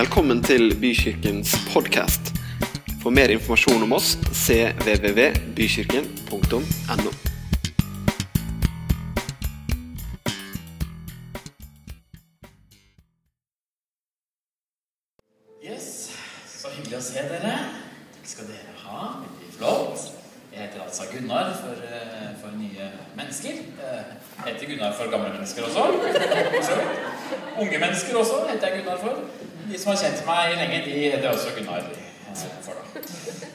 Velkommen til Bykirkens podkast. For mer informasjon om oss se Yes, som har kjent meg lenge, de heter også Gunnar eh.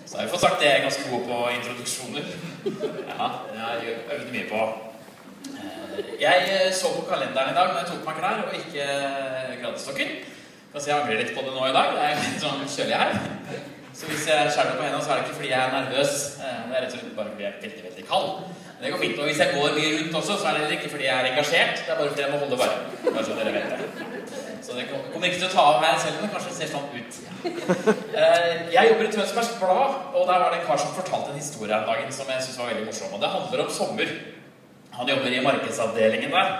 Så har jeg fått sagt det jeg er ganske god på introduksjoner. Ja, det har jeg øvd mye på. Eh, Jeg eh, så på kalenderen i dag når jeg tok meg klær og ikke gradestokken. Altså, jeg angrer litt på det nå i dag. Det er litt sånn kjølig her. Så hvis jeg skjærer på hendene, så er det ikke fordi jeg er nervøs. Det er rett og slett bare fordi jeg er veldig, veldig kald. Men det går fint. Og hvis jeg går mye rundt også, så er det ikke fordi jeg er engasjert. Det er bare fordi jeg må holde varmen. Bare så dere vet det. Så det kommer ikke til å ta av meg selv men det kanskje ser sånn ut. Eh, Jeg jobber i Tønsbergs Blad, og der var det en kar som fortalte en historie her om dagen som jeg synes var veldig morsom. Og det handler om sommer. Han jobber i markedsavdelingen der.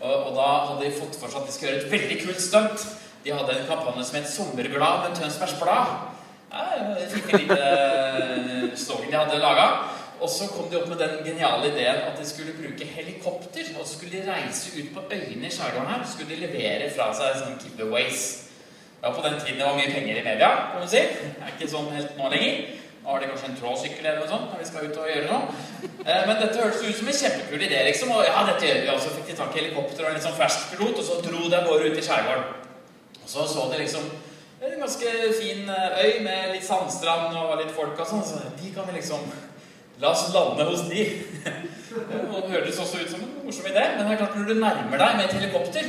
Og, og da hadde de fått for seg at de skulle gjøre et veldig kult stunt. De hadde en kampanje som het 'Sommerglad med Tønsbergs Blad'. Ja, jeg fikk en liten slogan de hadde laga. Og så kom de opp med den geniale ideen at de skulle bruke helikopter. Og så skulle de reise ut på øyene i skjærgården her. Skulle de levere fra seg sånne giveaways. Ja, på den tiden det var mye penger i media, kan man si. Det er ikke sånn helt nå lenger. Nå har de kanskje en trådsykkel eller noe sånt når vi skal ut og gjøre noe. Eh, Men dette hørtes ut som en kjempekul idé, liksom. Og ja, dette gjør vi. Og så fikk de tak i helikopter og en litt sånn fersk pilot, og så dro de av gårde ut i skjærgården. Og så så de liksom en ganske fin eh, øy med litt sandstrand og litt folk og sånn. Så de kan vi liksom La oss lande hos de. Det hørtes også ut som en morsom idé, men det er klart når du nærmer deg med et helikopter,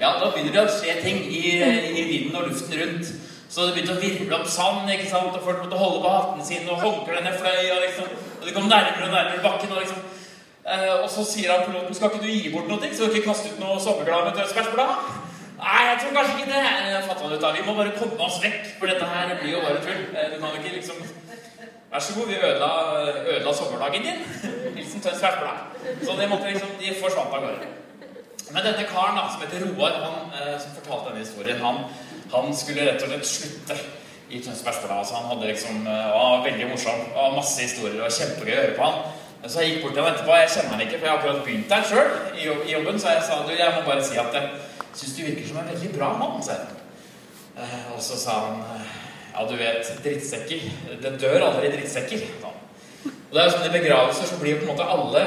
ja, da begynner det å skje ting i, i vinden og luften rundt. Så det begynte å virvle opp sand, ikke sant? og folk måtte holde på hattene sine, og håndklærne fløy, og liksom Og de kom nærmere og nærmere bakken, og liksom eh, Og så sier han piloten Skal ikke du gi bort noe, så du ikke kaste ut noe sommerglad med Tønsbergs Blad? Nei, jeg tror kanskje ikke det. Jeg fattet han ut av. Vi må bare komme oss vekk, for dette her blir jo bare tull. Eh, Du kan ikke liksom Vær så god, vi ødela, ødela sommerdagen din. Hilsen Tønsbergs Blad. Så det måtte liksom, de forsvant av gårde. Men denne karen da, som heter Roar, han eh, som fortalte denne historien, han, han skulle rett og slett slutte i Tønsbergs Blad. Altså, han hadde liksom, eh, var veldig morsom og masse historier og kjempegøy å høre på han. Så jeg gikk bort til han etterpå. Jeg kjenner han ikke, for jeg har akkurat begynt der sjøl i, jobben. Så jeg sa du, jeg må bare si at jeg syns du virker som en veldig bra mann. sa. Eh, og så sa han eh, ja, du vet, drittsekker. Det dør aldri drittsekker. Og det er jo sånn I begravelser så blir på en måte alle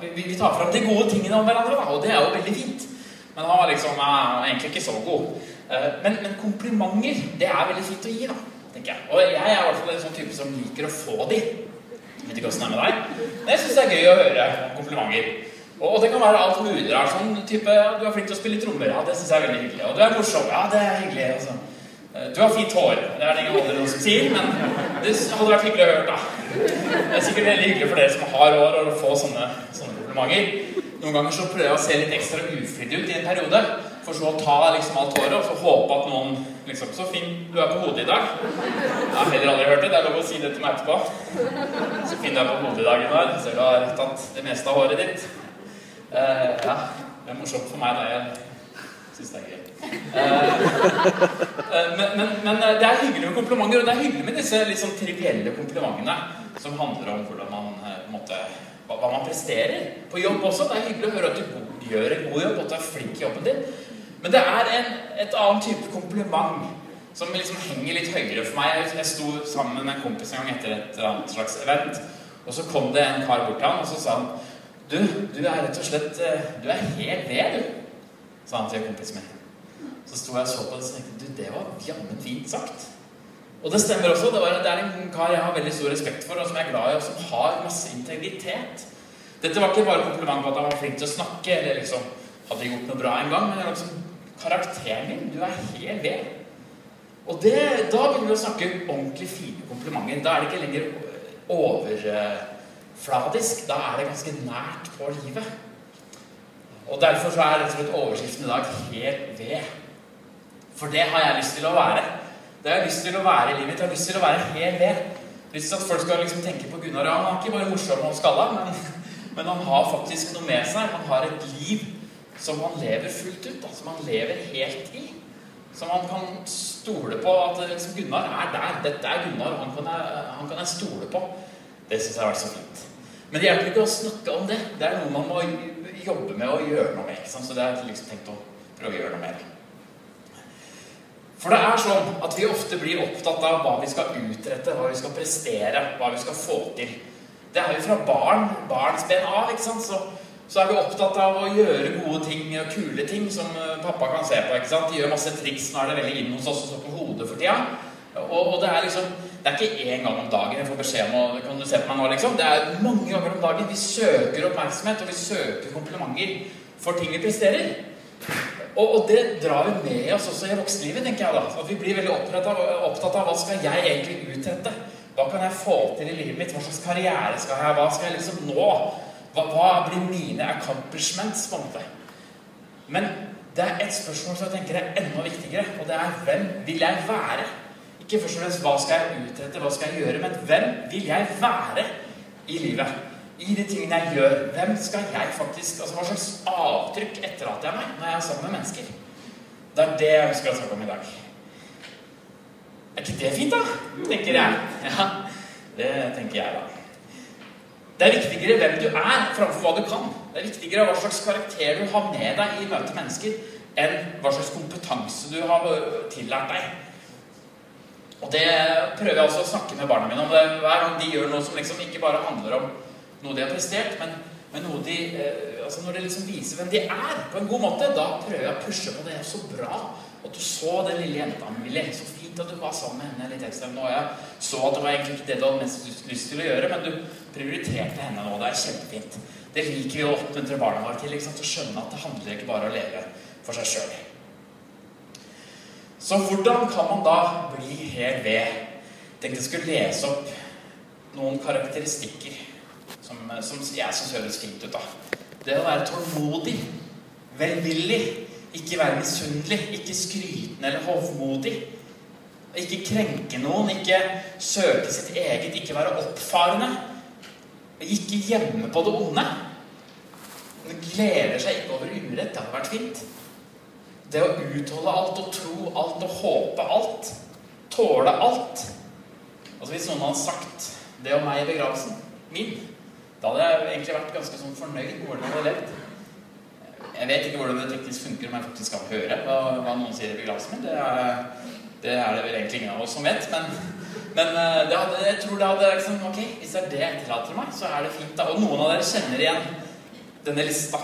vi, tar fram de gode tingene om hverandre, da, og det er jo veldig fint. Men han var liksom er egentlig ikke så god. Eh, Men, men komplimenter, det er veldig fint å gi, da. tenker jeg. Og jeg er i hvert fall en sånn type som liker å få de. Vet ikke åssen det er med deg. Men jeg syns det er gøy å høre komplimenter. Og, og det kan være alt mulig. rart, sånn type, 'Du er flink til å spille trommer.' Ja, det syns jeg er veldig hyggelig. Og 'du er morsom.' Ja, det er hyggelig. Altså. Eh, 'Du har fint hår.' Det er det ingen andre som sier, men det hadde vært hyggelig å høre, da. Det er sikkert veldig hyggelig for dere som har hår, å få sånne, sånne komplimenter. Noen ganger så prøver jeg å se litt ekstra uflidd ut i en periode. For så å ta liksom alt håret og så håpe at noen liksom 'Så fin du er på hodet i dag.' Jeg har heller aldri hørt det. Det er lov å si det til meg etterpå. 'Så fin du er på hodet i dag, Gunnar.' Ser du har tatt det meste av håret ditt. Uh, ja, det er morsomt for meg da jeg syns det er gøy. Eh, eh, men, men, men eh, det er hyggelig med komplimenter, og det er hyggelig med disse litt sånn trivielle komplimentene som handler om hvordan man måte, hva, man presterer på jobb også. Det er hyggelig å høre at du gjør en god jobb, og at du er flink i jobben din. Men det er en, et annet type kompliment som liksom henger litt høyere for meg. Jeg, sto sammen med en kompis en gang etter et eller annet slags event, og så kom det en kar bort til han, og så sa han Du, du er rett og slett Du er helt ved, du, sa han til kompisen min. Så sto jeg og så på det og tenkte du, det var jammen fint sagt. Og det stemmer også. Det, var, det er en kar jeg har veldig stor respekt for, og som jeg er glad i, og som har masse integritet. Dette var ikke bare kompliment på at han var flink til å snakke, eller liksom hadde gjort noe bra en gang, men liksom karakteren din. Du er helt ved. Og det, da begynner vi å snakke ordentlig fine komplimenter. Da er det ikke lenger overfladisk. Da er det ganske nært på livet. Og derfor så er rett og slett overskriften i dag 'helt ved'. For det har jeg lyst til å være. Det har jeg lyst til å være i livet mitt. Jeg har lyst til å være helt ved. Lyst til at folk skal liksom tenke på Gunnar. Han er ikke bare morsom og skalla, men, men han har faktisk noe med seg. Han har et liv som han lever fullt ut. Da, som han lever helt i. Som han kan stole på at liksom, Gunnar er der. Dette er Gunnar. Han kan jeg, han kan jeg stole på. Det syns jeg har vært så fint. Men det hjelper ikke å snakke om det. Det er noe man må jobbe med og gjøre noe med. Så det har jeg liksom tenkt å prøve å gjøre noe med. For det er sånn at vi ofte blir opptatt av hva vi skal utrette, hva vi skal prestere, hva vi skal få til. Det er jo fra barn, barns ben av. ikke sant? Så, så, er vi opptatt av å gjøre gode ting og kule ting som eh, pappa kan se på. ikke sant? De gjør masse triks. Nå er det veldig inn hos oss å stå på hodet for tida. Og, og, det er liksom Det er ikke én gang om dagen jeg får beskjed om Kan du se på meg nå, liksom? Det er mange ganger om dagen. Vi søker oppmerksomhet, og vi søker komplimenter for ting vi presterer. Og, og, det drar vi med oss også i voksenlivet, tenker jeg da. At vi blir veldig opptatt av, opptatt av hva skal jeg egentlig utrette? Hva kan jeg få til i livet mitt? Hva slags karriere skal jeg ha? Hva skal jeg liksom nå? Hva, hva blir mine accomplishments, på en måte? Men det er et spørsmål som jeg tenker er enda viktigere, og det er hvem vil jeg være? Ikke først og fremst hva skal jeg utrette, hva skal jeg gjøre, men hvem vil jeg være i livet? I de tingene jeg gjør, hvem skal jeg faktisk altså Hva slags avtrykk etterlater jeg meg når jeg er sammen med mennesker? Det er det jeg ønsker å snakke om i dag. Er ikke det fint, da? Tenker jeg. Ja, det tenker jeg, da. Det er viktigere hvem du er, framfor hva du kan. Det er viktigere hva slags karakter du har med deg i møte med mennesker, enn hva slags kompetanse du har tillært deg. Og det prøver jeg også å snakke med barna mine om. Det, hver gang de gjør noe som liksom ikke bare handler om noe de har prestert, men, men noe de eh, altså når de liksom viser hvem de er, på en god måte, da prøver jeg å pushe på det. Så bra at du så den lille jenta, Millie. Så fint at du var sammen med henne litt ekstra. Nå jeg så at det var egentlig ikke det du hadde mest lyst til å gjøre, men du prioriterte henne nå. Det er kjempefint. Det liker vi å oppmuntre barna våre til. Liksom, å skjønne at det handler ikke bare om å leve for seg sjøl. Så hvordan kan man da bli hel ved? Jeg tenkte jeg skulle lese opp noen karakteristikker som, som jeg syns høres fint ut. da. Det å være tålmodig, velvillig, ikke være misunnelig, ikke skrytende eller hovmodig. Ikke krenke noen, ikke søke sitt eget, ikke være oppfarende. Ikke gjemme på det onde. Men gleder seg ikke over urett. Det hadde vært fint. Det å utholde alt og tro alt og håpe alt. Tåle alt. Altså Hvis noen hadde sagt det om meg i begravelsen min da hadde jeg egentlig vært ganske sånn fornøyd med hvordan jeg hadde levd. Jeg vet ikke hvordan det teknisk funker om jeg faktisk skal høre hva, hva noen sier i begravelsen min. Det er, det er, det vel egentlig ingen av oss som vet. Men, men eh, hadde, jeg tror det hadde liksom, Ok, hvis det er det jeg etterlater meg, så er det fint. da. Og noen av dere kjenner igjen denne lista.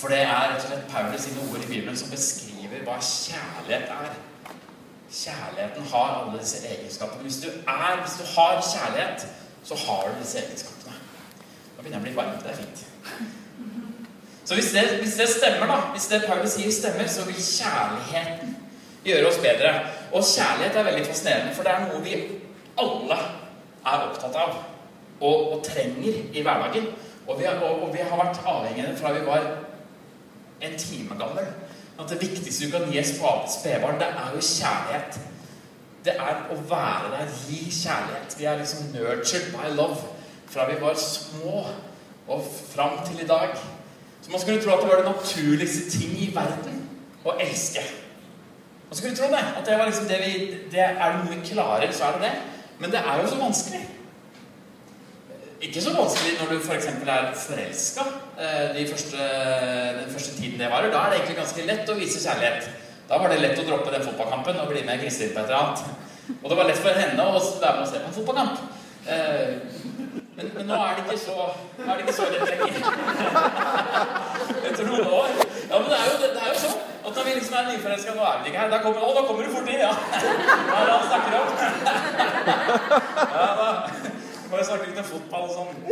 For det er rett og slett Paulus sine ord i Bibelen som beskriver hva kjærlighet er. Kjærligheten har alle disse egenskapene. Hvis du, er, hvis du har kjærlighet, så har du disse egenskapene. Da begynner jeg å bli varm. Det er fint. Så hvis det, hvis det, stemmer, da, hvis det Paulus sier, stemmer, så vil kjærligheten gjøre oss bedre. Og kjærlighet er veldig fascinerende, for det er noe vi alle er opptatt av og, og trenger i hverdagen. Og vi, har, og, og vi har vært avhengige fra vi var en time gammel. At det viktigste du kan gi et spedbarn, det er jo kjærlighet. Det er å være der, gi kjærlighet. Vi er liksom nurtured by love fra vi var små og fram til i dag. Så man skulle tro at det var det naturligste ting i verden å elske. Man skulle tro det. At det var liksom det vi det Er det noe vi klarer, så er det det. Men det er jo så vanskelig. Ikke så vanskelig når du f.eks. For er forelska eh, de den første tiden det varer. Da er det egentlig ganske lett å vise kjærlighet. Da var det lett å droppe den fotballkampen og bli med Kristin på et eller annet. Og det var lett for henne å være med og se på en fotballkamp. Eh, men, men, nå er det ikke så er det ikke så lett lenger. Etter noen år. Ja, men det er jo, det, det er jo sånn at når vi liksom er nyforelska Nå er vi ikke her. Da kommer, å, da kommer du fort inn, ja. Hva er det han snakker om? Ja, da bare snakke litt om fotball og sånn.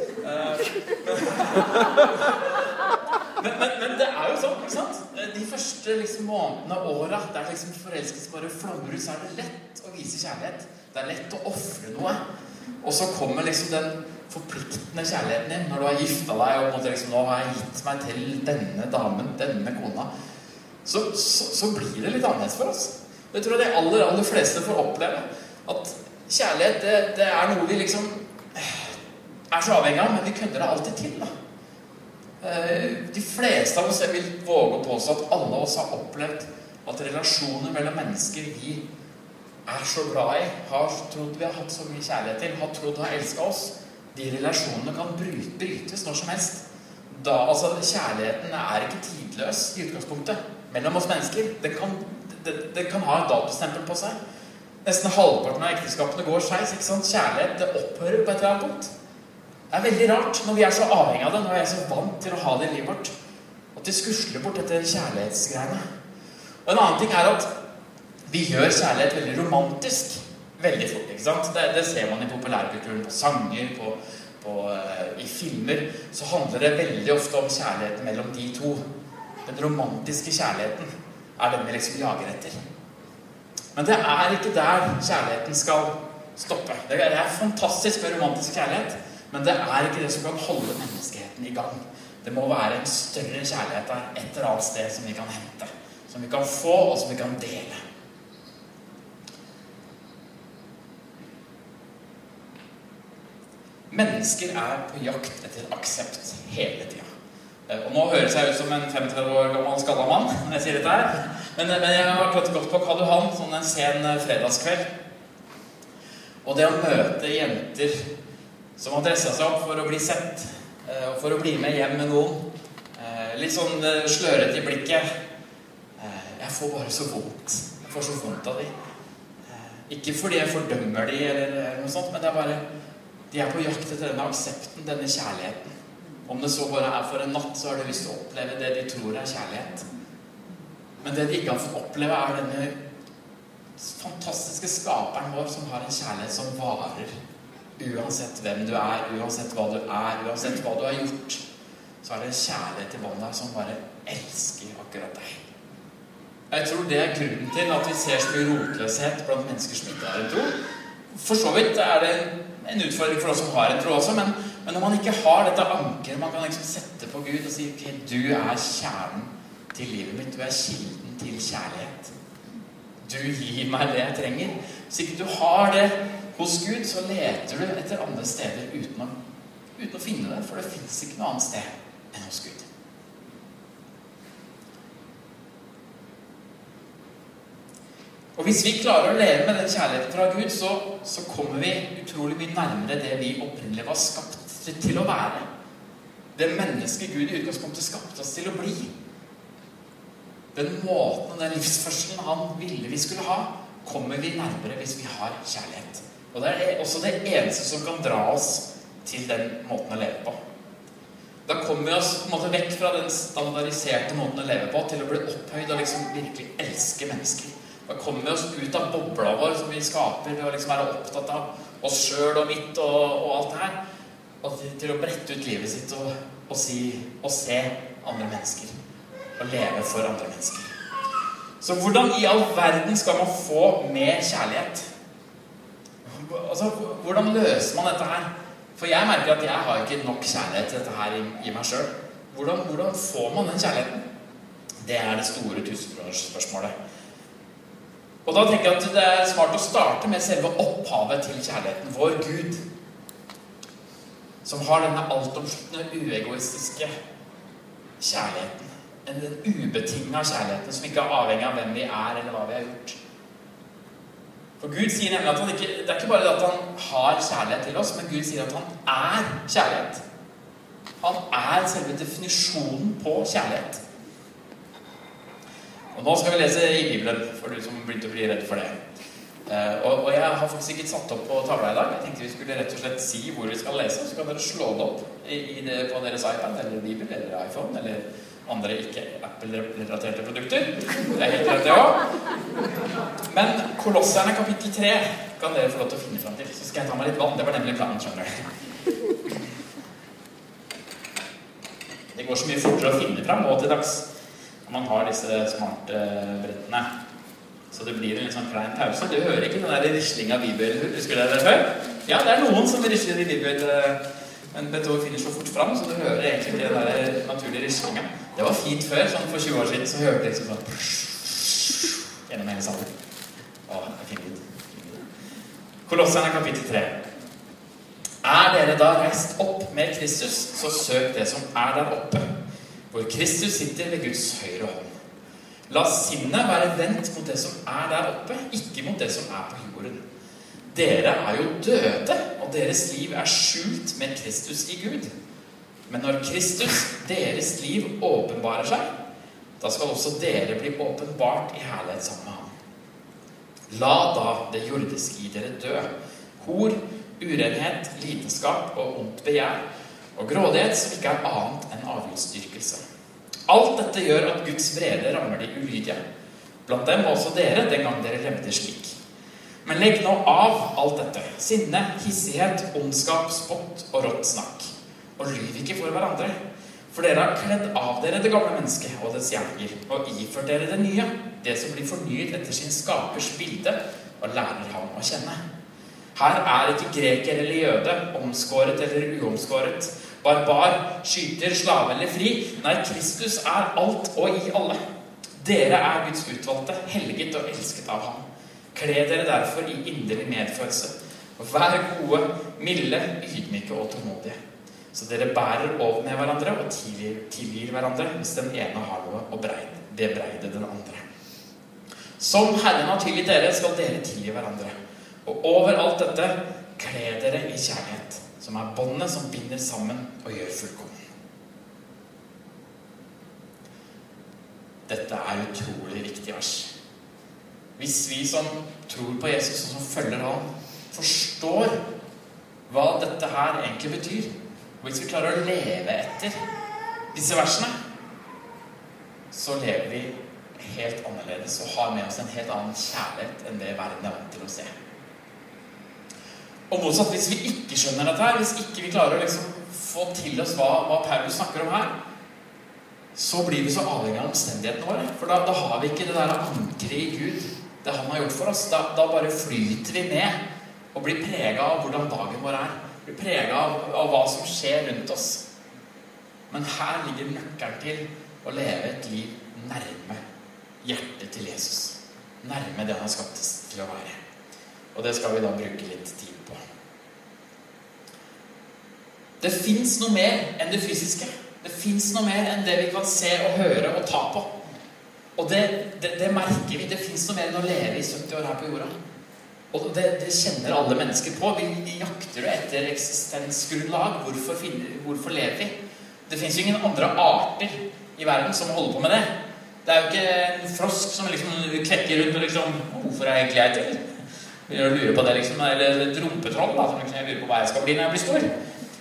Men, men, men, det er jo sånn, ikke sant? De første liksom, månedene og åra der liksom forelskelse bare flommer ut, så er det lett å vise kjærlighet. Det er lett å ofre noe. Og så kommer liksom den forpliktende kjærligheten din når du har gifta deg og liksom, nå har jeg gitt meg til denne damen, denne kona, så, så, så blir det litt annerledes for oss. Det tror jeg de aller, aller fleste får oppleve. At kjærlighet, det, det er noe vi liksom eh, er så avhengig av, men vi kødder det alltid til. da. Eh, de fleste av oss jeg vil våge å påstå at alle oss har opplevd at relasjoner mellom mennesker vi er så glad i, har trodd vi har hatt så mye kjærlighet til, har trodd har elska oss, de relasjonene kan brytes når som helst. Da, altså, Kjærligheten er ikke tidløs i utgangspunktet mellom oss mennesker. Det kan, det, det kan ha et datostempel på seg. Nesten halvparten av ekteskapene går skeis. Kjærlighet det opphører på et eller annet punkt. Det er veldig rart når vi er så avhengig av det, når vi er så vant til å ha det i livet vårt, at vi skusler bort dette kjærlighetsgreiene. Og en annen ting er at vi gjør kjærlighet veldig romantisk veldig fort. ikke sant? Det, det ser man i populærkulturen, på sanger, på, på, uh, i filmer. Så handler det veldig ofte om kjærligheten mellom de to. Den romantiske kjærligheten er den vi liksom jager etter. Men det er ikke der kjærligheten skal stoppe. Det er fantastisk med romantisk kjærlighet, men det er ikke det som kan holde menneskeheten i gang. Det må være en større kjærlighet der et eller annet sted som vi kan hente. Som vi kan få, og som vi kan dele. Mennesker er på jakt etter aksept hele tida. Eh, og nå høres jeg ut som en 35 år gammel skalla mann når jeg sier dette her. Men, men jeg har klart godt på Karl Johan sånn en sen eh, fredagskveld. Og det å møte jenter som har dressa seg opp for å bli sett, eh, og for å bli med hjem med noen Litt sånn slørete i blikket. Jeg får bare så vondt. Jeg får så vondt av dem. Ikke fordi jeg fordømmer dem, eller noe sånt, men det er bare de er på jakt etter denne aksepten, denne kjærligheten. Om det så bare er for en natt, så har de lyst til å oppleve det de tror er kjærlighet. Men det de ikke har fått oppleve, er denne fantastiske skaperen vår som har en kjærlighet som varer. Uansett hvem du er, uansett hva du er, uansett hva du har gjort, så er det en kjærlighet i bånn der som bare elsker akkurat deg. Jeg tror det er grunnen til at vi ser så mye rotløshet blant mennesker som ikke har en tro. For så vidt er det en utfordring for oss som har en tro også, men, men når man ikke har dette ankeret man kan liksom sette på Gud og si ok, du er kjernen til livet mitt, du er kilden til kjærlighet. Du gir meg det jeg trenger. Hvis ikke du har det hos Gud, så leter du etter andre steder uten å, uten å finne det, for det fins ikke noe annet sted enn hos Gud. Og hvis vi klarer å leve med den kjærligheten fra Gud, så, så kommer vi utrolig mye nærmere det vi opprinnelig var skapt til å være. Det mennesket Gud i utgangspunktet skapte oss til å bli. Den måten og den livsførselen han ville vi skulle ha, kommer vi nærmere hvis vi har kjærlighet. Og det er også det eneste som kan dra oss til den måten å leve på. Da kommer vi oss på en måte vekk fra den standardiserte måten å leve på til å bli opphøyd og liksom virkelig elske mennesker. Da kommer vi oss ut av bobla vår som vi skaper ved å liksom være opptatt av oss sjøl og mitt og, og, alt det her. Og til, til, å brette ut livet sitt og, og, si, og se andre mennesker. Og leve for andre mennesker. Så hvordan i all verden skal man få mer kjærlighet? Altså, Hvordan løser man dette her? For jeg merker at jeg har ikke nok kjærlighet til dette her i, i meg sjøl. Hvordan, hvordan, får man den kjærligheten? Det er det store tusenkronersspørsmålet. Og da tenker jeg at det er smart å starte med selve opphavet til kjærligheten. Vår Gud. Som har denne altomsluttende, uegoistiske kjærligheten. Den ubetinga kjærligheten som ikke er avhengig av hvem vi er, eller hva vi har gjort. For Gud sier nemlig at han ikke, Det er ikke bare det at han har kjærlighet til oss, men Gud sier at han er kjærlighet. Han er selve definisjonen på kjærlighet. Og Nå skal vi lese i Bibelen, for du som begynte å bli redd for det. Uh, og, og, jeg har faktisk ikke satt opp på tavla i dag. Jeg tenkte vi skulle rett og slett si hvor vi skal lese. Så kan dere slå det opp i, i det, på deres iPad eller Bibel eller iPhone eller andre ikke Apple-relaterte produkter. Det er helt greit, det òg. Men Kolosserne kapittel 3 kan dere få lov til å finne fram til. Så skal jeg ta meg litt vann. Det var nemlig planen, skjønner du. Det går så mye fortere å finne fram nå til dags når man har disse smarte brettene. Så det blir en litt sånn klein pause. Du hører ikke den der rislinga av bibel. Husker dere det før? Ja, det er noen som risler i bibel. Eh, men Beto finner så fort fram, så du hører egentlig den der naturlige rislinga. Det var fint før. sånn For 20 år siden så hørte jeg liksom sånn gjennom hele salen. Å, det er fin lyd. Kolosserne kapittel 3. Er dere da reist opp med Kristus, så søk det som er der oppe hvor Kristus sitter ved Guds høyre hånd. La sinnet være vendt mot det som er der oppe, ikke mot det som er på jorden. Dere er jo døde, og deres liv er skjult med Kristus i Gud. Men når Kristus, deres liv, åpenbarer seg, da skal også dere bli åpenbart i herlighet sammen med ham. La da det jordiske i dere dø. Hor, urenhet, lidenskap og ondt begjær og grådighet som ikke er annet enn avgudsdyrkelse. Alt dette gjør at Guds vrede rammer de ulydige. Blant dem også dere, den gang dere levde slik. Men legg nå av alt dette. Sinne, hissighet, ondskap, spott og rått snakk. Og lyv ikke for hverandre. For dere har kledd av dere det gamle mennesket og dets gjerninger, og iført dere det nye, det som blir fornyet etter sin skapers bilde, og lærer ham å kjenne. Her er ikke greker eller jøde, omskåret eller uomskåret, barbar, skyter, slave eller fri. Nei, Kristus er alt og i alle. Dere er Guds utvalgte, helget og elsket av ham. Kle dere derfor i inderlig medfølelse. Vær gode, milde, ydmyke og tålmodige. Så dere bærer over med hverandre og tilgir, tilgir hverandre hvis den ene har noe å bebreide den andre. Som Herren har tilgitt dere, skal dere tilgi hverandre. Og over alt dette kle dere i kjærlighet som er båndet som binder sammen og gjør fullkommen. Dette er utrolig viktig vers. Hvis vi som tror på Jesus og som følger ham, forstår hva dette her egentlig betyr, og hvis vi klarer å leve etter disse versene, så lever vi helt annerledes og har med oss en helt annen kjærlighet enn det verden er vant til å se. Og motsatt, hvis vi ikke skjønner dette her, hvis ikke vi klarer å liksom få til oss hva, hva Paulus snakker om her, så blir vi så avhengig av omstendighetene våre. For da, da har vi ikke det der ankeret i Gud, det han har gjort for oss. Da, da bare flyter vi med og blir prega av hvordan dagen vår er. Blir prega av, av hva som skjer rundt oss. Men her ligger nøkkelen til å leve et liv nærme hjertet til Jesus. Nærme det han har skapt til å være. Og det skal vi da bruke litt tid det fins noe mer enn det fysiske. Det fins noe mer enn det vi kan se og høre og ta på. Og det, det, det merker vi. Det fins noe mer enn å leve i 70 år her på jorda. Og det, det kjenner alle mennesker på. Vi, vi jakter jo etter eksistensgrunnlag. Hvorfor, finner, hvorfor lever vi? Det fins jo ingen andre arter i verden som holder på med det. Det er jo ikke en frosk som liksom klekker rundt og liksom Hvorfor er jeg egentlig jeg til? Begynner å lure på det, liksom. Eller et rumpetroll da, som liksom, jeg lurer på hva jeg skal bli når jeg blir stor.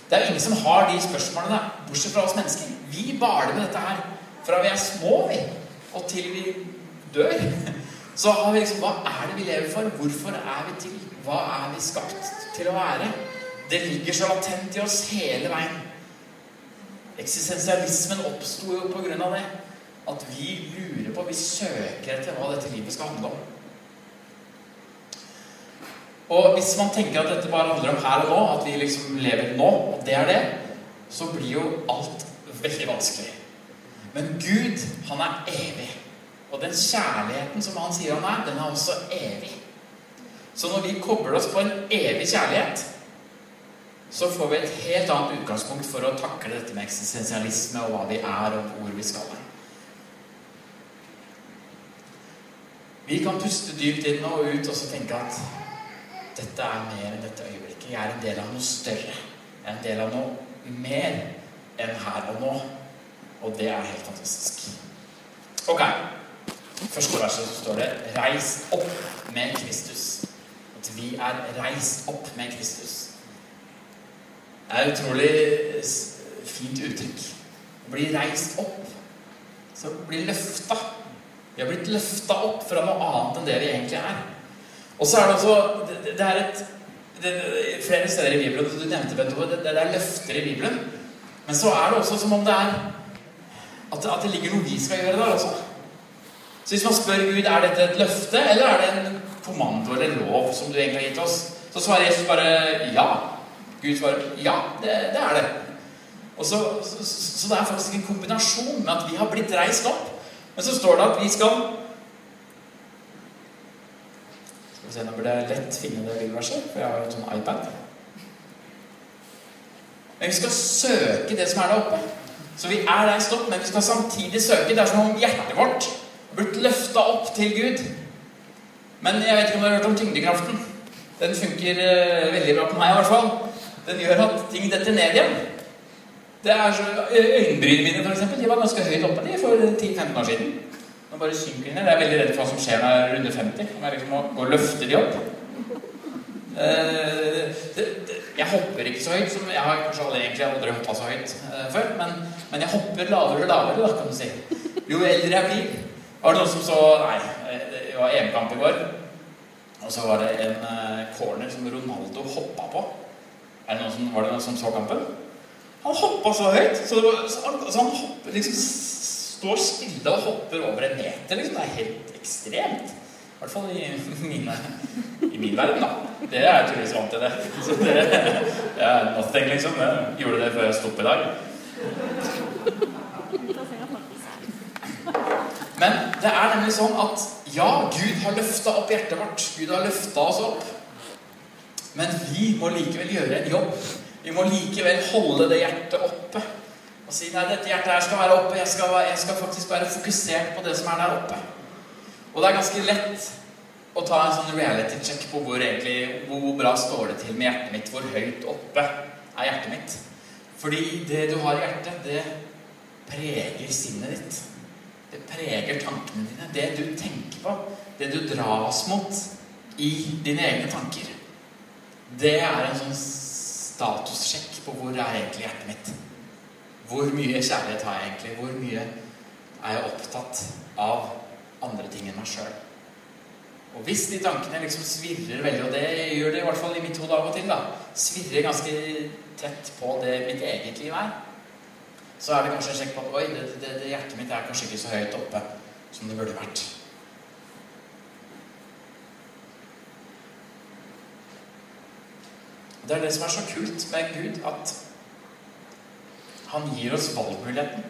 Det er jo ingen som har de spørsmålene, bortsett fra oss mennesker. Vi baler med dette her fra vi er små, vi, og til vi dør. Så har vi liksom Hva er det vi lever for? Hvorfor er vi til? Hva er vi skapt til å være? Det ligger så latent i oss hele veien. Eksistensialismen oppsto jo på grunn av det. At vi lurer på, vi søker etter hva dette livet skal handle om. Og hvis man tenker at dette bare handler om her og nå, at vi liksom lever nå, og det er det, så blir jo alt veldig vanskelig. Men Gud, han er evig. Og den kjærligheten som han sier han er, den er også evig. Så når vi kobler oss på en evig kjærlighet, så får vi et helt annet utgangspunkt for å takle dette med eksistensialisme og hva vi er, og hvor vi skal. Vi kan puste dypt inn og ut og så tenke at dette er mer enn dette øyeblikket. Jeg er en del av noe større. Jeg er en del av noe mer enn her og nå. Og det er helt fantastisk. Ok. Første verset står det 'Reis opp med Kristus'. At vi er reist opp med Kristus. Det er et utrolig fint uttrykk. Å bli reist opp. Så bli løfta. Vi har blitt løfta opp fra noe annet enn det vi egentlig er. Og så er det også Det, det er et det, Flere steder i Bibelen Du nevnte det, det er løfter i Bibelen. Men så er det også som om det er at, at det ligger noe vi skal gjøre der også. Så hvis man spør Gud er dette et løfte, eller er det en kommando eller lov som du egentlig har gitt oss, så svarer Jesus bare ja. Gud svarer ja, det, det er det. Og så, så, så, det er faktisk en kombinasjon med at vi har blitt reist opp. Men så står det at vi skal se, Nå burde jeg lett finne det bibelverset, for jeg har en sånn iPad. Men vi skal søke det som er der oppe. Så vi er der stopp, men vi skal samtidig søke. Det er som om hjertet vårt har Blitt løfta opp til Gud. Men jeg vet ikke om dere har hørt om tyngdekraften. Den funker eh, veldig bra på meg, i hvert fall. Den gjør at ting detter ned igjen. Det er så, Øyenbrynene mine for eksempel, de var ganske høyt oppe de for 10-15 år siden. Nå bare synker ned. Jeg er veldig redd for hva som skjer når jeg er under 50. Om jeg liksom må gå og løfte de opp. Eh, jeg hopper ikke så høyt. som Jeg har kanskje egentlig aldri hoppa så høyt eh, før. Men, men, jeg hopper lavere og lavere, da, kan du si. Jo eldre jeg blir. Var det noen som så Nei, det var EM-kamp i går. Og så var det en corner som Ronaldo hoppa på. Er det noen som, var det noen som så kampen? Han hoppa så høyt, så, var, så, så han hopper, liksom, står stille og hopper over en meter. Liksom. Det er helt ekstremt. I hvert fall i, mine, i min verden, da. Dere er tydeligvis vant til det. Så det, det er nothing, liksom. Jeg gjorde det før jeg sto i dag. Men det er nemlig sånn at ja, Gud har løfta opp hjertet vårt. Gud har løfta oss opp. Men vi må likevel gjøre en jobb. Vi må likevel holde det hjertet oppe. Og si nei, dette hjertet her skal være oppe. Jeg skal, jeg skal faktisk være fokusert på det som er der oppe. Og det er ganske lett å ta en sånn reality check på hvor, egentlig, hvor bra står det til med hjertet mitt. Hvor høyt oppe er hjertet mitt. Fordi det du har i hjertet, det preger sinnet ditt. Det preger tankene dine. Det du tenker på, det du dras mot i dine egne tanker. Det er en sånn statussjekk på hvor er egentlig hjertet mitt. Hvor mye kjærlighet har jeg egentlig? Hvor mye er jeg opptatt av andre ting enn meg sjøl? Og hvis de tankene liksom svirrer veldig, og det gjør det i hvert fall i mitt hode av og til, da, svirrer ganske tett på det mitt eget liv er, så er det kanskje en sjekk på at oi, det, det, det hjertet mitt er kanskje ikke så høyt oppe som det burde vært. Det er det som er så kult med Gud, at han gir oss valgmuligheten.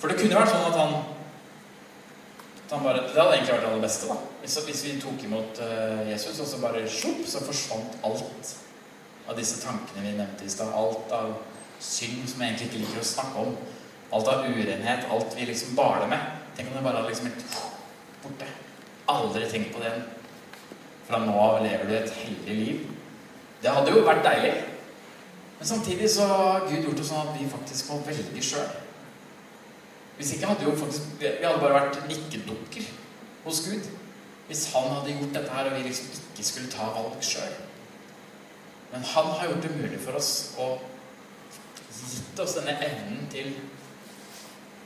For det kunne vært sånn at han, at han bare, Det hadde egentlig vært det aller beste. da. Hvis, hvis vi tok imot uh, Jesus, og så bare sjopp, så forsvant alt av disse tankene vi nevnte i stad. Alt av synd som jeg egentlig ikke liker å snakke om. Alt av urenhet, alt vi liksom baler med. Tenk om det bare hadde liksom vært borte. Aldri tenkt på det. igjen. Fra nå av lever du et hellig liv. Det hadde jo vært deilig. Men samtidig så har Gud gjort det sånn at vi faktisk må velge sjøl. Hvis ikke hadde jo faktisk Vi hadde bare vært nikkedukker hos Gud. Hvis han hadde gjort dette her, og vi liksom ikke skulle ta valg sjøl. Men han har gjort det mulig for oss å gitt oss denne evnen til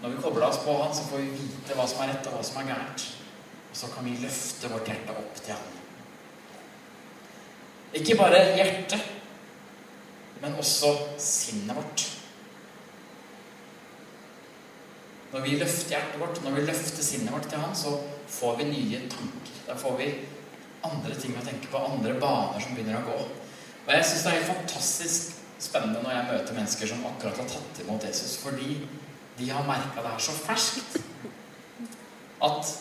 Når vi kobler oss på han, så får vi vite hva som er rett, og hva som er gærent. Og så kan vi løfte vårt hjerte opp til han. Ikke bare hjertet, men også sinnet vårt. Når vi løfter hjertet vårt, når vi løfter sinnet vårt til Han, så får vi nye tanker. Da får vi andre ting å tenke på, andre baner som begynner å gå. Og jeg syns det er helt fantastisk spennende når jeg møter mennesker som akkurat har tatt imot Jesus, fordi de har merka det her så ferskt. At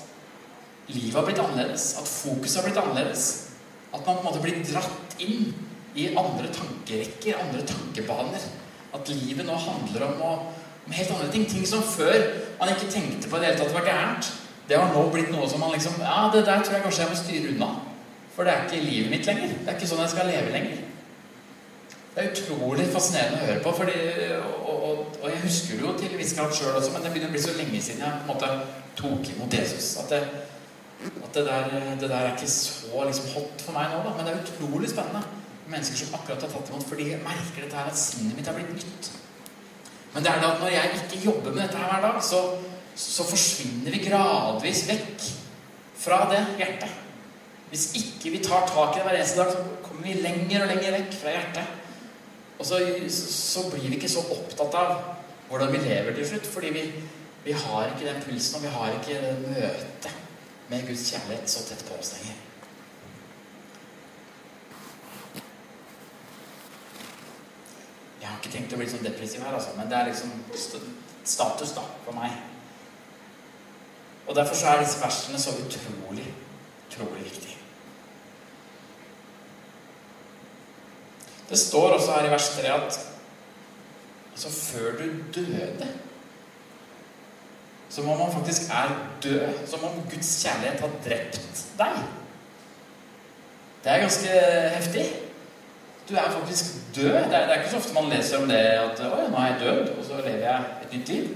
livet har blitt annerledes, at fokuset har blitt annerledes. At man på en måte blir dratt inn i andre tankerekker, andre tankebaner. At livet nå handler om, å, om helt andre ting. Ting som før man ikke tenkte på i det hele tatt var gærent. Det har nå blitt noe som man liksom Ja, det der tror jeg kanskje jeg må styre unna. For det er ikke livet mitt lenger. Det er ikke sånn jeg skal leve lenger. Det er utrolig fascinerende å høre på. Fordi, og, og, og, jeg husker det jo til viss grad sjøl også, men det begynner å bli så lenge siden jeg på en måte tok imot Jesus. At det, at det, der, det der, er ikke så liksom, hot for meg nå, da. Men det er utrolig spennende. Mennesker som akkurat har tatt imot fordi jeg merker dette her at sinnet mitt har blitt nytt. Men det er da at når jeg ikke jobber med dette her hver dag, så, så forsvinner vi gradvis vekk fra det hjertet. Hvis ikke vi tar tak i det hver eneste dag, så kommer vi lenger og lenger vekk fra hjertet. Og så, så, blir vi ikke så opptatt av hvordan vi lever til slutt, fordi vi, vi har ikke den pulsen, og vi har ikke det møtet med Guds kjærlighet så tett på oss lenger. Jeg har ikke tenkt å bli sånn depressiv her, altså, men det er liksom status da, for meg. Og derfor så er disse versene så utrolig, utrolig viktige. Det står også her i vers 3 at altså før du døde, som om man faktisk er død. Som om Guds kjærlighet har drept deg. Det er ganske heftig. Du er faktisk død. Det er, det er, ikke så ofte man leser om det at 'Å nå er jeg død', og så lever jeg et nytt liv.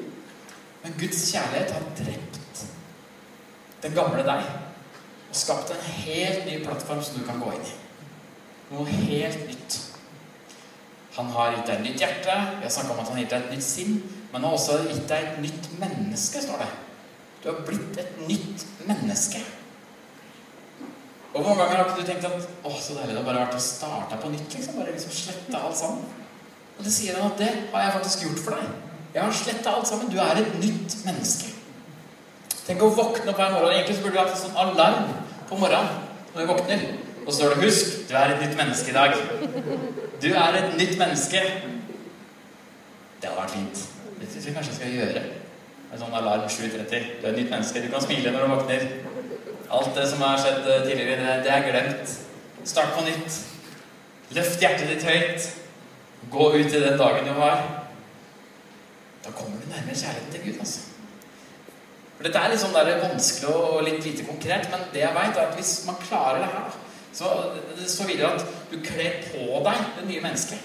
Men Guds kjærlighet har drept den gamle deg og skapt en helt ny plattform som du kan gå inn i. Noe helt nytt. Han har gitt deg et nytt hjerte. Vi har snakka om at han har gitt deg et nytt sinn. Men han har også gitt deg et nytt menneske, står det. Du har blitt et nytt menneske. Og hvor mange ganger har ikke du tenkt at å, så deilig det har bare vært å starte på nytt? liksom, Bare liksom slette alt sammen. Og det sier han at det har jeg faktisk gjort for deg. Jeg har sletta alt sammen. Du er et nytt menneske. Tenk å våkne opp hver morgen. Egentlig så burde du hatt en sånn alarm på morgenen når du våkner. Og så står det 'Husk, du er et nytt menneske i dag'. Du er et nytt menneske. Det hadde vært fint. Det syns jeg kanskje skal gjøre. En sånn alarm 7.30. Du er et nytt menneske. Du kan smile når du våkner. Alt det som har skjedd eh, tidligere, det er glemt. Start på nytt. Løft hjertet ditt høyt. Gå ut i den dagen du har. Da kommer du nærmere kjærligheten til Gud. altså. For Dette er sånn der vanskelig og litt lite konkret, men det jeg vet er at hvis man klarer det her, så det står videre at du kler på deg det nye mennesket.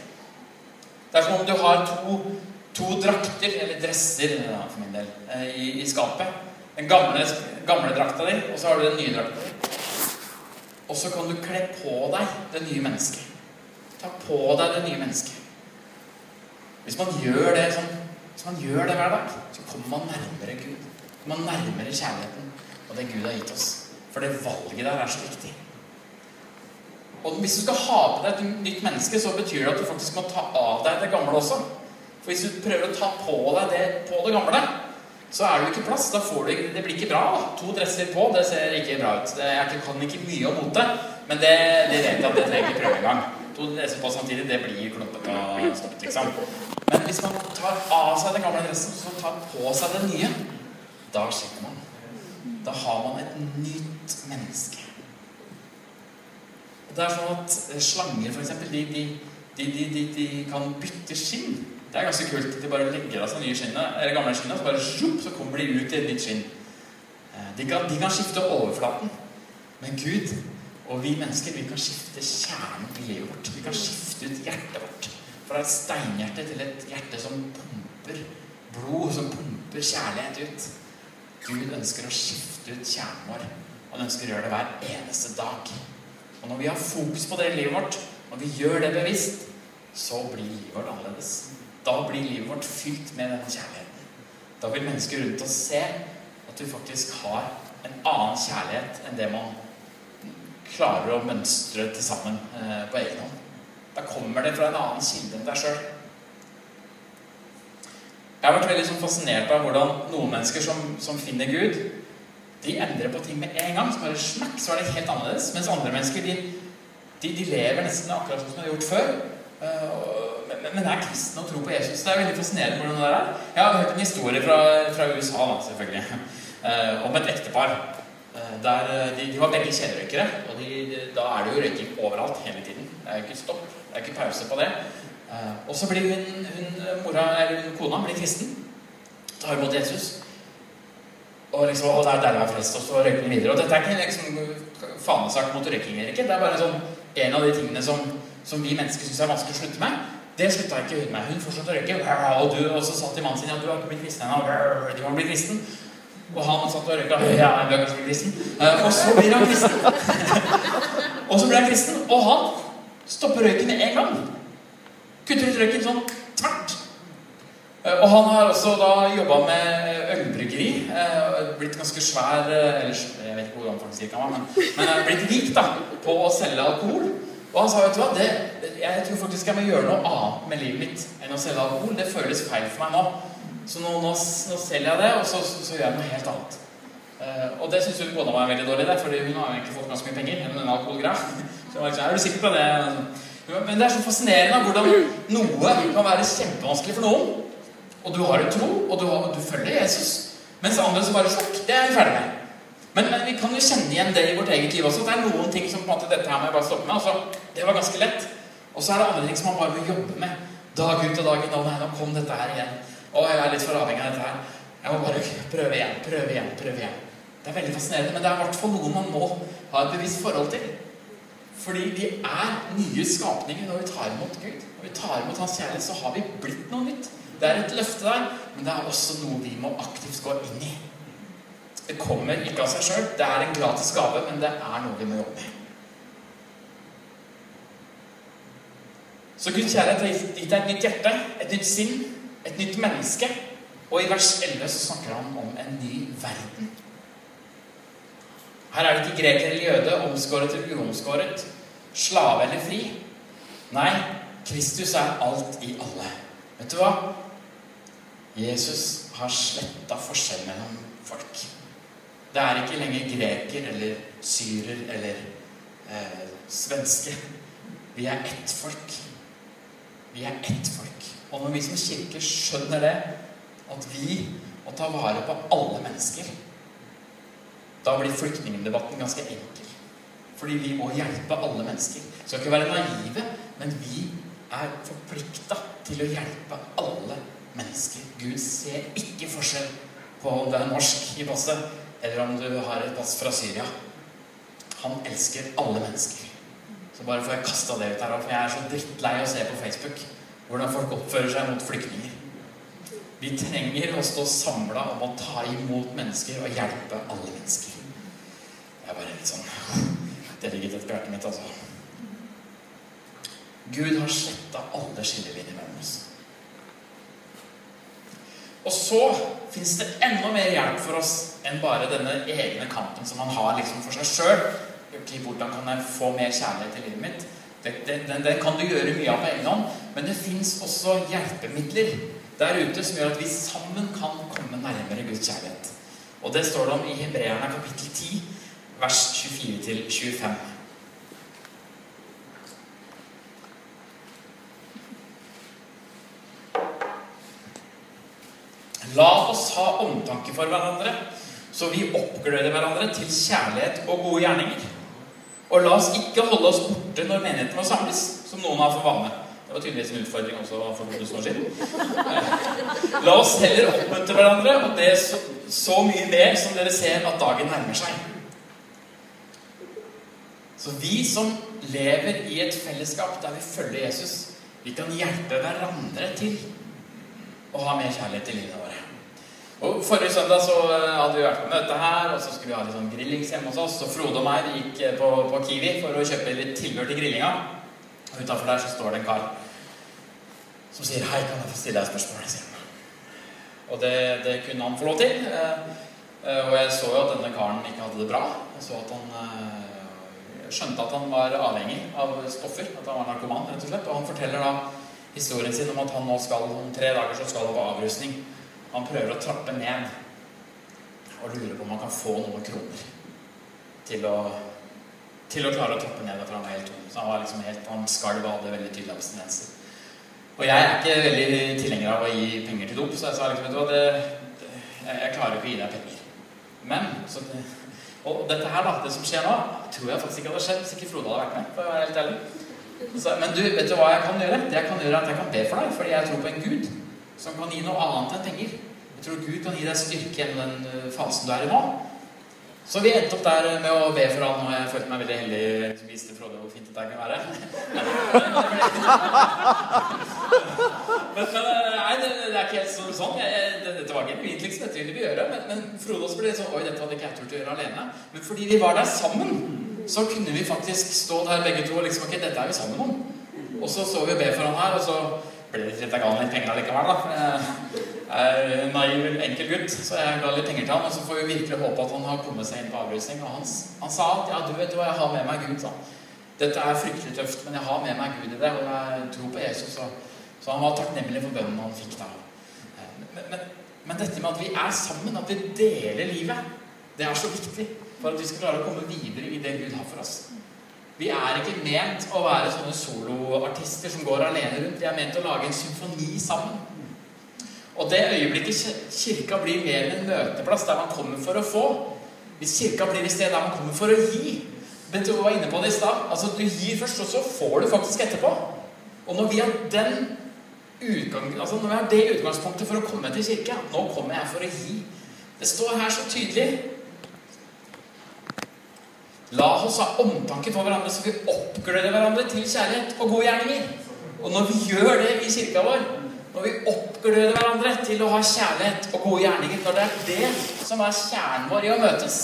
Det er som om du har to, to drakter, eller dresser for min del, eh, i, i skapet. Den gamle, gamle drakta di, og så har du den nye drakta di. Og så kan du kle på deg det nye mennesket. Ta på deg det nye mennesket. Hvis man gjør det sånn, hvis man gjør det hver dag, så kommer man nærmere Gud. Man nærmere kjærligheten og det Gud har gitt oss. For det valget der er så viktig. Og hvis du skal ha på deg et nytt menneske, så betyr det at du faktisk må ta av deg det gamle også. For hvis du prøver å ta på deg det på det gamle, så er det ikke plass. Da får du, det blir ikke bra. To dresser på, det ser ikke bra ut. Jeg kan ikke mye om mote, men det, det, vet jeg at det trenger prøve engang. To dresser på samtidig, det blir klumpete og stoppet, liksom. Men hvis man tar av seg den gamle dressen, så tar på seg den nye, da skinner man. Da har man et nytt menneske. Det er sånn at slanger, f.eks., de, de, de, de, kan bytte skinn. Det er ganske kult. De bare legger av seg nye skinner, eller gamle skinner, så bare sjup, så kommer de ut i et nytt skinn. Eh, de kan, de kan skifte overflaten. Men Gud og vi mennesker vi kan skifte kjernen i livet vårt. Vi kan skifte ut hjertet vårt. Fra et steinhjerte til et hjerte som pumper blod, som pumper kjærlighet ut. Gud ønsker å skifte ut kjernen vår. Han ønsker å gjøre det hver eneste dag. Og når vi har fokus på det i livet vårt, når vi gjør det bevisst, så blir livet vårt annerledes. Da blir livet vårt fylt med denne kjærligheten. Da vil mennesker rundt oss se at du faktisk har en annen kjærlighet enn det man klarer å mønstre til sammen eh, på egen hånd. Da kommer det fra en annen kilde enn deg sjøl. Jeg har vært veldig sånn fascinert av hvordan noen mennesker som, som finner Gud, de endrer på ting med en gang. Så bare smakk, så er det helt annerledes. Mens andre mennesker de, de, de lever nesten akkurat som de har gjort før. Uh, men, men er kristne og tro på Jesus. Det er veldig fascinerende hvordan det er. Jeg har hørt en historie fra, fra USA, selvfølgelig, uh, om et ektepar. Uh, der de, de, var begge kjelerøykere. Og de, da er det jo røyking overalt hele tiden. Det er jo ikke stopp. Det er ikke pause på det. og så blir hun, hun, mora, hun kona blir kristen. Tar imot Jesus. Og, liksom, og det er der jeg er frelst, og så røyker hun videre. Og dette er ikke liksom fanesak mot røyking, ikke. Det er bare sånn, en av de tingene som, som vi mennesker syns er vanskelig å slutte med. Det slutta ikke hun med. Hun fortsatte å røyke. Og, du, og så sa til mannen sin at du har ikke blitt kristen ennå. Du må bli kristen. Og han satt og røyka. Ja, du er kanskje kristen. Uh, og så blir han kristen. og så blir han kristen, og han stopper røyken med en gang. Kutter ut røyken sånn tvert. Uh, og han har også da jobba med ølbryggeri. Eh, blitt ganske svær eh, Eller jeg vet ikke hvor omfangsrik han var, men, men blitt rik da, på å selge alkohol. Og han sa vet du hva, det, jeg tror faktisk jeg må gjøre noe annet med livet mitt enn å selge alkohol. Det føles feil for meg nå. Så nå, nå, nå selger jeg det, og så, så, så, gjør jeg noe helt annet. Uh, og det syns hun kona var veldig dårlig, der, fordi hun har egentlig fått ganske mye penger gjennom denne alkoholgreia. Så jeg var liksom, er du sikker på det? Men det er så fascinerende hvordan noe kan være kjempevanskelig for noen. Og du har en tro, og du, har, du følger Jesus. Mens andre som bare sjokk, det er vi ferdig med. Men, men, vi kan jo kjenne igjen det i vårt eget liv også. Det er noen ting som på en måte dette her må jeg bare stoppe med. Altså, det var ganske lett. Og så er det andre ting som man bare må jobbe med. Dag ut og dag inn. Å nei, nå kom dette her igjen. Å, jeg er litt for avhengig av dette her. Jeg må bare prøve igjen, prøve igjen, prøve igjen. Det er veldig fascinerende, men det er i hvert fall noe man må ha et bevisst forhold til. Fordi vi er nye skapninger når vi tar imot Gud. Når vi tar imot Hans kjærlighet, så har vi blitt noe nytt. Det er et løfte der, men det er også noe vi må aktivt gå inn i. Det kommer ikke av seg sjøl. Det er en gratis gave, men det er noe vi må jobbe med. Så Guds kjærlighet har gitt deg et nytt hjerte, et nytt sinn, et nytt menneske. Og i vers 11 så snakker han om en ny verden. Her er det ikke greker eller jøde, omskåret eller uomskåret, slave eller fri. Nei, Kristus er alt i alle. Vet du hva? Jesus har sletta forskjell mellom folk. Det er ikke lenger greker eller syrer eller eh, svenske. Vi er ett folk. Vi er ett folk. Og når vi som kirke skjønner det, at vi må ta vare på alle mennesker, da blir flyktningdebatten ganske enkel. Fordi vi må hjelpe alle mennesker. Vi skal ikke være naive, men vi er forplikta til å hjelpe alle mennesker. Gud ser ikke forskjell på om det er norsk i passet, eller om du har et pass fra Syria. Han elsker alle mennesker. Så bare får jeg kasta det ut her for jeg er så drittlei å se på Facebook hvordan folk oppfører seg mot flyktninger. Vi trenger å stå samla om å ta imot mennesker og hjelpe alle mennesker. Jeg bare litt sånn Det ligger etter hjertet mitt, altså. Gud har sletta alle skillelinjer mellom oss. Og så fins det enda mer hjelp for oss enn bare denne egne kampen som man har liksom for seg sjøl. Hvordan kan jeg få mer kjærlighet i livet mitt? Den, den, den, kan du gjøre mye av på egen hånd, men det fins også hjelpemidler der ute som gjør at vi sammen kan komme nærmere Guds kjærlighet. Og det står det om i Hebreerne kapittel 10, vers 24-25. La oss ha omtanke for hverandre, så vi oppgløder hverandre til kjærlighet og gode gjerninger. Og la oss ikke holde oss borte når menigheten må samles, som noen har for vane. Det var tydeligvis en utfordring også for 2000 år siden. La oss heller oppmuntre hverandre, og det så, så mye mer som dere ser at dagen nærmer seg. Så vi som lever i et fellesskap der vi følger Jesus, vi kan hjelpe hverandre til å ha mer kjærlighet i livet våre. Og Forrige søndag så hadde vi vært på møte her, og så skulle vi ha litt sånn grillings hjemme hos oss. Så Frode og meg gikk på, på, Kiwi for å kjøpe litt tilbør til grillinga. Og utafor der så står det en kar som sier 'Hei, kan jeg få stille deg et spørsmål?' Og det, det, kunne han få lov til. Og jeg så jo at denne karen ikke hadde det bra. Jeg så at han skjønte at han var avhengig av stoffer. At han var narkoman, rett og slett. Og han forteller da historien sin om at han nå skal om tre dager så skal han på avrusning. Han prøver å trappe ned og lurer på om han kan få noen kroner til å, til å klare å trappe ned. For han var helt tom. Så han var liksom helt, han skalv og hadde veldig tydelige abstinenser. Og jeg er ikke veldig tilhenger av å gi penger til dop, så jeg sa liksom vet du hva, det, jeg klarer ikke å gi deg penger. Men så Og dette her, da, det som skjer nå, tror jeg faktisk ikke hadde skjedd hvis ikke Frode hadde vært med. for å være helt ærlig. Så, men du, vet du hva jeg kan gjøre? Det jeg kan gjøre er at jeg kan be for deg, fordi jeg tror på en Gud som kan gi noe annet enn penger. Jeg tror Gud kan gi deg styrke gjennom den fasen du er i nå. Så vi endte opp der med å be for han, og jeg følte meg veldig heldig. som viste Frode hvor fint dette kunne være. men, men nei, det, det, er ikke helt sånn. sånn. Jeg, det, dette var genuint, liksom. Dette ville vi gjøre. Men, men Frode også ble litt sånn Oi, dette hadde ikke jeg turt å gjøre alene. Men fordi vi var der sammen, så kunne vi faktisk stå der begge to og liksom Ok, dette er vi sammen om. Og så så vi og be for han her, og så ble det litt, jeg ga han litt penger allikevel, da. Jeg er naiv, enkel gutt, så jeg ga litt penger til han. Og så får vi virkelig håpe at han har kommet seg inn på avrusning. Og han, han sa at ja, du vet hva, jeg har med meg Gud. sa Dette er fryktelig tøft, men jeg har med meg Gud i det, og jeg tror på Jesus. Og, så han var takknemlig for bønnen han fikk da. Men, men, men, dette med at vi er sammen, at vi deler livet, det er så viktig for at vi skal klare å komme videre i det Gud har for oss. Vi er ikke ment å være sånne soloartister som går alene rundt. Vi er ment å lage en symfoni sammen. Og det øyeblikket kirka blir mer enn en møteplass der man kommer for å få Hvis kirka blir et sted der man kommer for å gi Bent Ove var inne på det i stad. Altså, du gir først, og så får du faktisk etterpå. Og når vi har den utgang, altså når vi har det utgangspunktet for å komme til kirke Nå kommer jeg for å gi. Det står her så tydelig. La oss ha omtanke for hverandre, så vi oppgløder hverandre til kjærlighet og gode gjerninger. Og når vi gjør det i kirka vår, når vi oppgløder hverandre til å ha kjærlighet og gode gjerninger, når det er det som er kjernen vår i å møtes,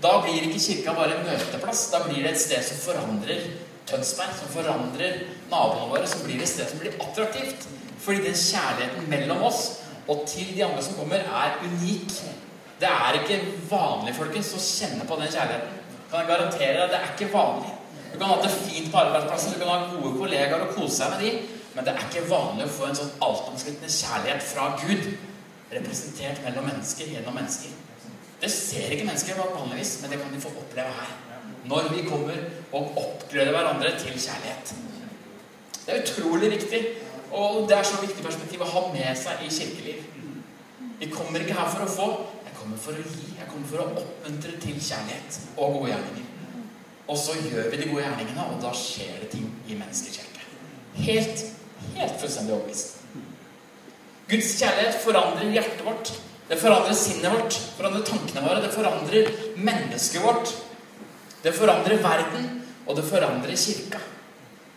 da blir ikke kirka bare en møteplass. Da blir det et sted som forandrer Tønsberg, som forandrer naboene våre, som blir et sted som blir attraktivt. Fordi den kjærligheten mellom oss og til de andre som kommer, er unik. Det er ikke vanlig, folkens, å kjenne på den kjærligheten. Kan jeg garantere deg, Det er ikke vanlig. Du kan ha det fint på arbeidsplassen, du kan ha gode kollegaer og kose deg med de, men det er ikke vanlig å få en sånn altomsluttende kjærlighet fra Gud representert mellom mennesker gjennom mennesker. Det ser ikke mennesker vanligvis, men det kan de få oppleve her. Når vi kommer og oppgløder hverandre til kjærlighet. Det er utrolig viktig, og det er så viktig perspektiv å ha med seg i kirkeliv. Vi kommer ikke her for å få, kommer for å gi. Jeg kommer for å oppmuntre til kjærlighet og gode gjerninger. Og så gjør vi de gode gjerningene, og da skjer det ting i menneskets hjerte. Helt, helt fullstendig overbevist. Guds kjærlighet forandrer hjertet vårt. Det forandrer sinnet vårt, forandrer tankene våre, det forandrer mennesket vårt. Det forandrer verden, og det forandrer kirka.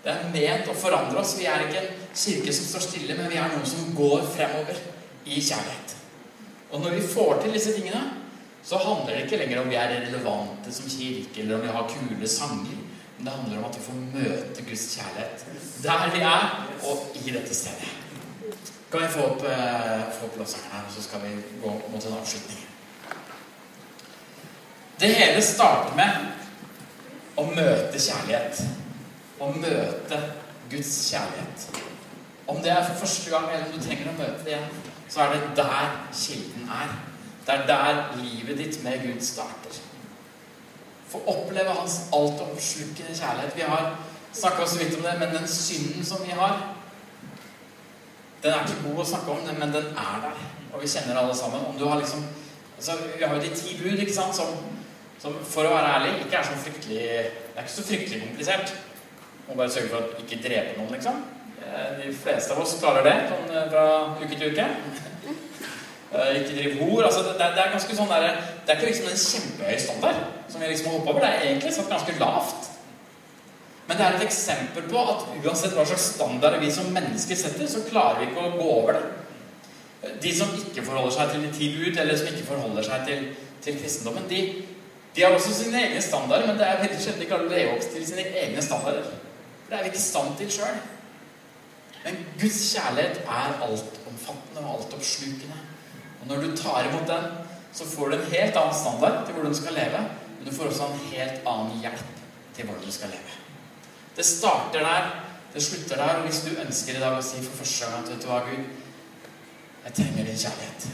Det er ment å forandre oss. Vi er ikke en kirke som står stille, men vi er noen som går fremover i kjærlighet. Og når vi får til disse tingene, så handler det ikke lenger om vi er relevante som kirke, eller om vi har kule sanger. Men det handler om at vi får møte Guds kjærlighet der vi er, og i dette stedet. Kan vi få opp, eh, få opp her, så skal vi gå mot en avslutning. Det hele starter med å møte kjærlighet. Å møte Guds kjærlighet. Om det er for første gang, eller om du trenger å møte det igjen, så er det der kilden er. Det er der livet ditt med Gud starter. Få oppleve Hans altoppslukende kjærlighet. Vi har snakka så vidt om det, men den synden som vi har Den er ikke god å snakke om, men den er der. Og vi kjenner alle sammen. Om du har liksom altså, Vi har jo de ti bud, ikke sant, som, som for å være ærlig ikke er så fryktelig Det er ikke så fryktelig komplisert. Må bare sørge for å ikke drepe noen, liksom. Eh, de fleste av oss klarer det sånn eh, fra uke til uke. Eh, ikke driv hor. Altså, det, det, er ganske sånn der, det er ikke liksom en kjempehøy standard som vi liksom har hoppa over. Det er egentlig satt ganske lavt. Men det er et eksempel på at uansett hva slags standard vi som mennesker setter, så klarer vi ikke å gå over det. De som ikke forholder seg til de ti bud, eller som ikke forholder seg til, til kristendommen, de, de, har også sine egne standarder, men det er veldig sjelden de klarer å leve opp til sine egne standarder. For det er vi ikke i stand til sjøl. Men Guds kjærlighet er altomfattende og altoppslukende. Og når du tar imot den, så får du en helt annen standard til hvordan du skal leve, men du får også en helt annen hjelp til hvordan du skal leve. Det starter der, det slutter der, og hvis du ønsker i dag å si for første gang at vet du hva, Gud, jeg trenger din kjærlighet,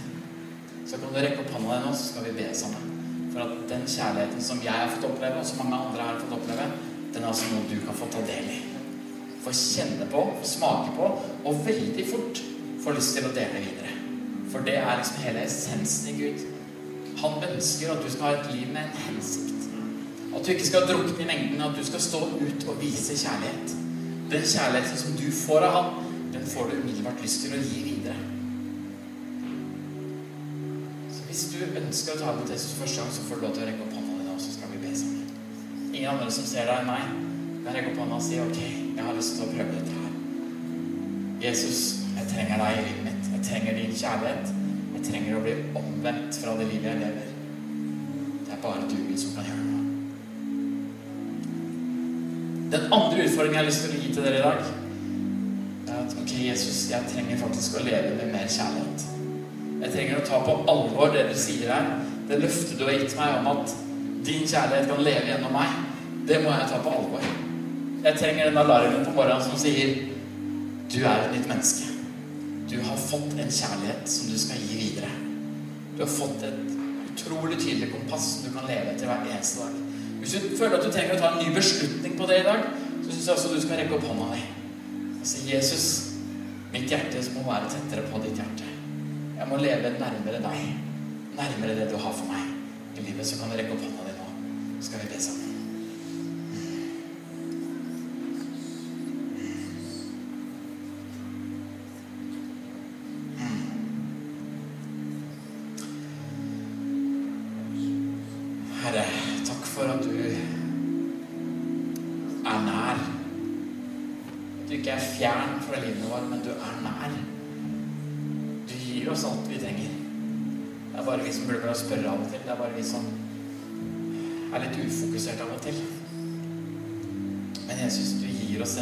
så kan du rekke opp hånda di nå, så skal vi be sammen. For at den kjærligheten som jeg har fått oppleve, og som mange andre har fått oppleve, den er altså noe du kan få ta del i. Få kjenne på, smake på, og veldig fort får lyst til å dele videre. For det er liksom hele essensen i Gud. Han ønsker at du skal ha et liv med en hensikt. At du ikke skal drukne i mengden, at du skal stå ut og vise kjærlighet. Den kjærligheten som du får av han, den får du umiddelbart lyst til å gi videre. Så hvis du ønsker å ta imot Jesus første gang, så får du lov til å rekke opp hånda di nå, så skal vi be sammen. Ingen andre som ser deg enn meg, kan rekke opp hånda og si ok, jeg har lyst til å prøve dette her. Jesus, jeg trenger deg i livet mitt. Jeg trenger din kjærlighet. Jeg trenger å bli omvendt fra det livet jeg lever. Det er bare du, som kan gjøre noe. Den andre utfordringen jeg har lyst til å gi til dere i dag, er at ok, Jesus, jeg trenger faktisk å leve med mer kjærlighet. Jeg trenger å ta på alvor det du sier her. Det løftet du har gitt meg om at din kjærlighet kan leve gjennom meg, det må jeg ta på alvor. Jeg trenger den alarmen på morgenen som sier du er et nytt menneske. Du har fått en kjærlighet som du skal gi videre. Du har fått et utrolig tydelig kompass som du kan leve etter hver eneste dag. Hvis du føler at du trenger å ta en ny beslutning på det i dag, så syns jeg også du skal rekke opp hånda di og si Jesus, mitt hjerte må være tettere på ditt hjerte. Jeg må leve nærmere deg. Nærmere det du har for meg i livet. Så kan du rekke opp hånda di nå. Så skal vi be sammen.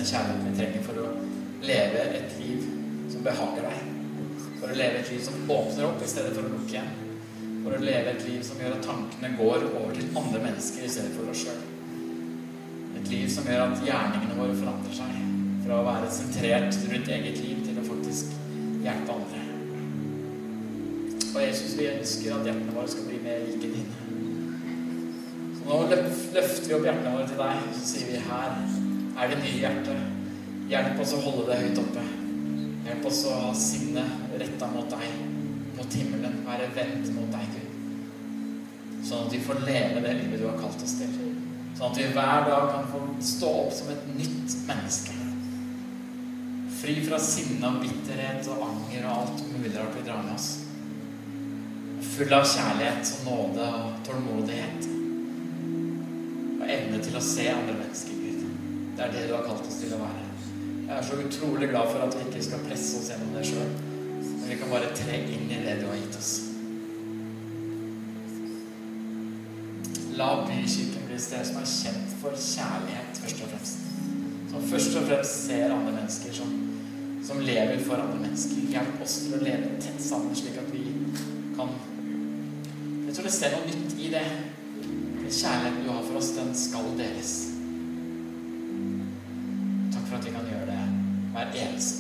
Den kjærligheten vi trenger for å leve et liv som behager deg. For å leve et liv som åpner opp i stedet for å lukke igjen. For å leve et liv som gjør at tankene går over til andre mennesker i stedet for oss sjøl. Et liv som gjør at gjerningene våre forandrer seg. Fra å være sentrert rundt eget liv til å faktisk hjelpe andre. Og Jesus, vi ønsker at hjertene våre skal bli mer like dine. Så nå løfter vi opp hjertene våre til deg, så sier vi her er det nye hjertet. Hjelp oss å holde det høyt oppe. Hjelp oss å ha sinnet retta mot deg, mot himmelen. Være vendt mot deg, Gud. Sånn at vi får leve det livet du har kalt oss til. Sånn at vi hver dag kan få stå opp som et nytt menneske. Fri fra sinne og bitterhet og anger og alt mulig rart vi drar med oss. Full av kjærlighet og nåde og tålmodighet. Og evne til å se andre mennesker. Det er det du har kalt oss til å være. Jeg er så utrolig glad for at vi ikke skal presse oss gjennom det sjøl. Men vi kan bare tre inn i det du har gitt oss. La Bykirken bli et sted som er kjent for kjærlighet, først og fremst. Som først og fremst ser andre mennesker, som, som lever for andre mennesker. Hjelp oss til å leve tett sammen, slik at vi kan Jeg tror det ser noe nytt i det. Den kjærligheten du har for oss, den skal deles. Yes.